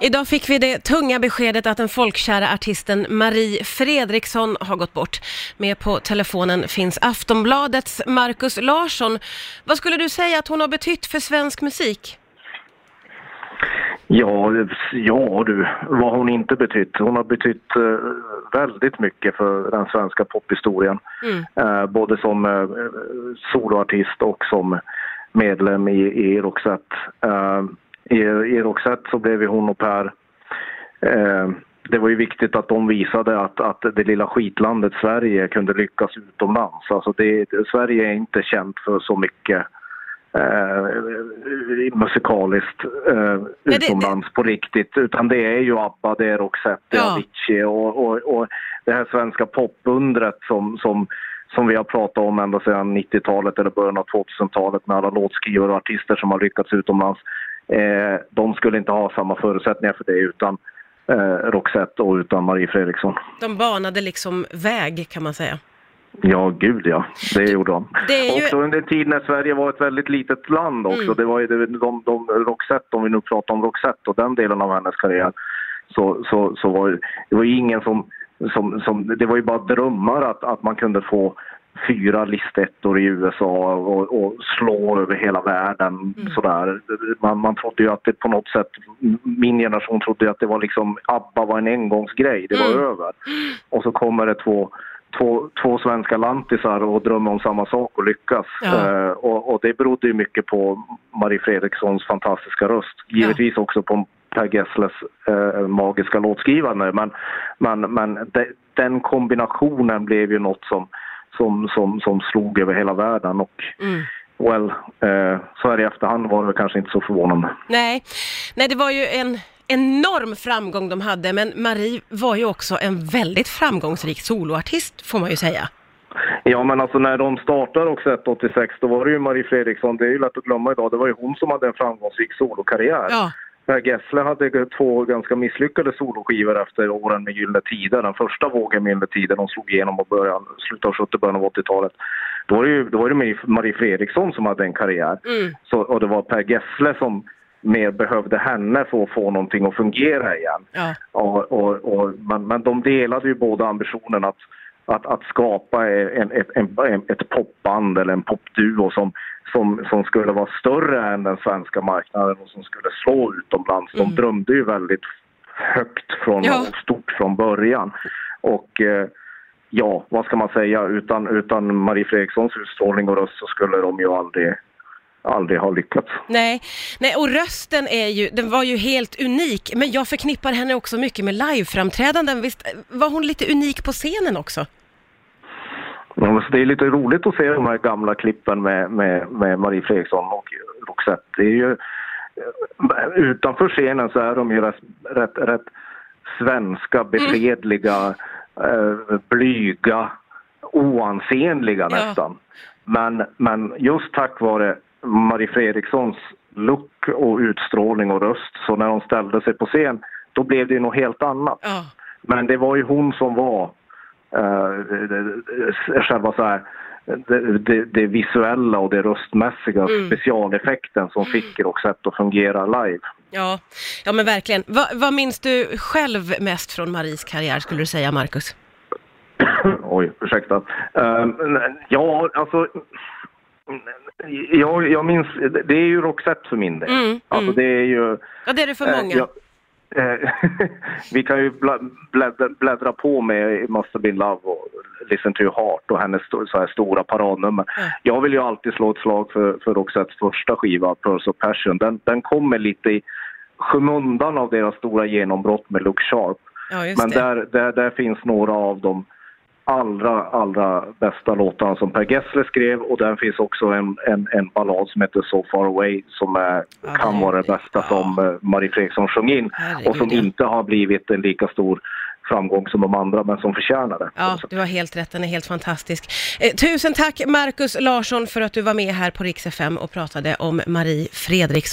Idag fick vi det tunga beskedet att den folkkära artisten Marie Fredriksson har gått bort. Med på telefonen finns Aftonbladets Markus Larsson. Vad skulle du säga att hon har betytt för svensk musik? Ja, ja du, vad har hon inte betytt? Hon har betytt eh, väldigt mycket för den svenska pophistorien. Mm. Eh, både som eh, soloartist och som medlem i, i Roxette. I, I Roxette så blev ju hon och Per eh, det var ju viktigt att de visade att, att det lilla skitlandet Sverige kunde lyckas utomlands. Alltså det, Sverige är inte känt för så mycket eh, musikaliskt eh, det- utomlands på riktigt. Utan det är ju ABBA, det är Roxette, det är Ja. Avicii och, och, och det här svenska popundret som, som, som vi har pratat om ända sedan 90-talet eller början av 2000-talet med alla låtskrivare och artister som har lyckats utomlands. Eh, de skulle inte ha samma förutsättningar för det utan eh, Roxette och utan Marie Fredriksson. De banade liksom väg kan man säga. Ja, gud ja. Det gjorde de. Det ju- Också under en tid när Sverige var ett väldigt litet land också. Mm. Det var ju de, de, de, Roxette, om vi nu pratar om Roxette och den delen av hennes karriär, så, så, så var det- det var ju ingen som, som, som... Det var ju bara drömmar att, att man kunde få fyra listettor i USA och, och slå över hela världen sådär. Man, man trodde ju att det på något sätt, min generation trodde ju att det var liksom, ABBA var en engångsgrej, det var Mm. över. Och så kommer det två två, två svenska lantisar och drömmer om samma sak och lyckas. Ja. Eh, och, och det berodde ju mycket på Marie Fredrikssons fantastiska röst. Givetvis också på Per Gessles eh, magiska låtskrivande. Men, men, men de, den kombinationen blev ju något som, som, som, som slog över hela världen. Och Mm. well, eh, så här i efterhand var det kanske inte så förvånande. Nej. Nej, det var ju en enorm framgång de hade, men Marie var ju också en väldigt framgångsrik soloartist får man ju säga. Ja, men alltså när de startade också 86 då var det ju Marie Fredriksson, det är ju lätt att glömma idag, det var ju hon som hade en framgångsrik solokarriär. Ja, Per Gessle hade två ganska misslyckade soloskivor efter åren med Gyllene Tider. Den första vågen med Gyllene Tider, de slog igenom och början, slutet av 70 början av 80-talet. Då var det ju då var det Marie- Fredriksson som hade en karriär. mm. Så, och det var Per Gessle som mer behövde henne för att få någonting att fungera igen. ja. Och, och, och, men, men de delade ju båda ambitionen att, att, att skapa en, en, en, ett popband eller en popduo som, som, som skulle vara större än den svenska marknaden och som skulle slå utomlands. De Mm. drömde ju väldigt högt från, Ja. och stort från början. Och eh, ja, vad ska man säga, utan, utan Marie Fredrikssons utstrålning och röst så skulle de ju aldrig, aldrig ha lyckats. Nej. Nej, och rösten är ju, den var ju helt unik, men jag förknippar henne också mycket med liveframträdanden. Visst var hon lite unik på scenen också? Ja, det är lite roligt att se de här gamla klippen med, med, med Marie Fredriksson och Roxette. Det är ju, eh, utanför scenen så är de ju rätt, rätt, rätt svenska, beskedliga, eh, blyga, oansenliga Ja. nästan. Men, men just tack vare Marie Fredrikssons look och utstrålning och röst så när hon ställde sig på scen då blev det något helt annat. Ja. Men det var ju hon som var eh, själva så här, det, det, det visuella och det röstmässiga Mm. specialeffekten som fick Roxette att fungera live. Ja, ja men verkligen. Va, vad minns du själv mest från Maries karriär skulle du säga, Marcus? Oj, ursäkta. Eh, ja, alltså... Jag, jag minns, det är ju Roxette för min del. Mm, Alltså mm. det är ju... Ja, det är det för Eh, många. ja, eh, vi kan ju bläddra, bläddra på med Must Have Been Love och Listen to Your Heart och hennes så här stora paradnummer. Ja. Jag vill ju alltid slå ett slag för, för Roxettes första skiva, Pearls of Passion. Den, den kommer lite i skymundan av deras stora genombrott med Look Sharp. Ja, Men där, där, där finns några av de allra, allra bästa låtarna som Per Gessle skrev och där finns också en, en, en ballad som heter So Far Away som är, Ja, kan vara det bästa ja. som eh, Marie Fredriksson sjöng in Herregud, och som inte har blivit en lika stor framgång som de andra men som förtjänar det. Ja, du har helt rätt. Den är helt fantastisk. Eh, tusen tack Marcus Larsson för att du var med här på Rix FM och pratade om Marie Fredriksson.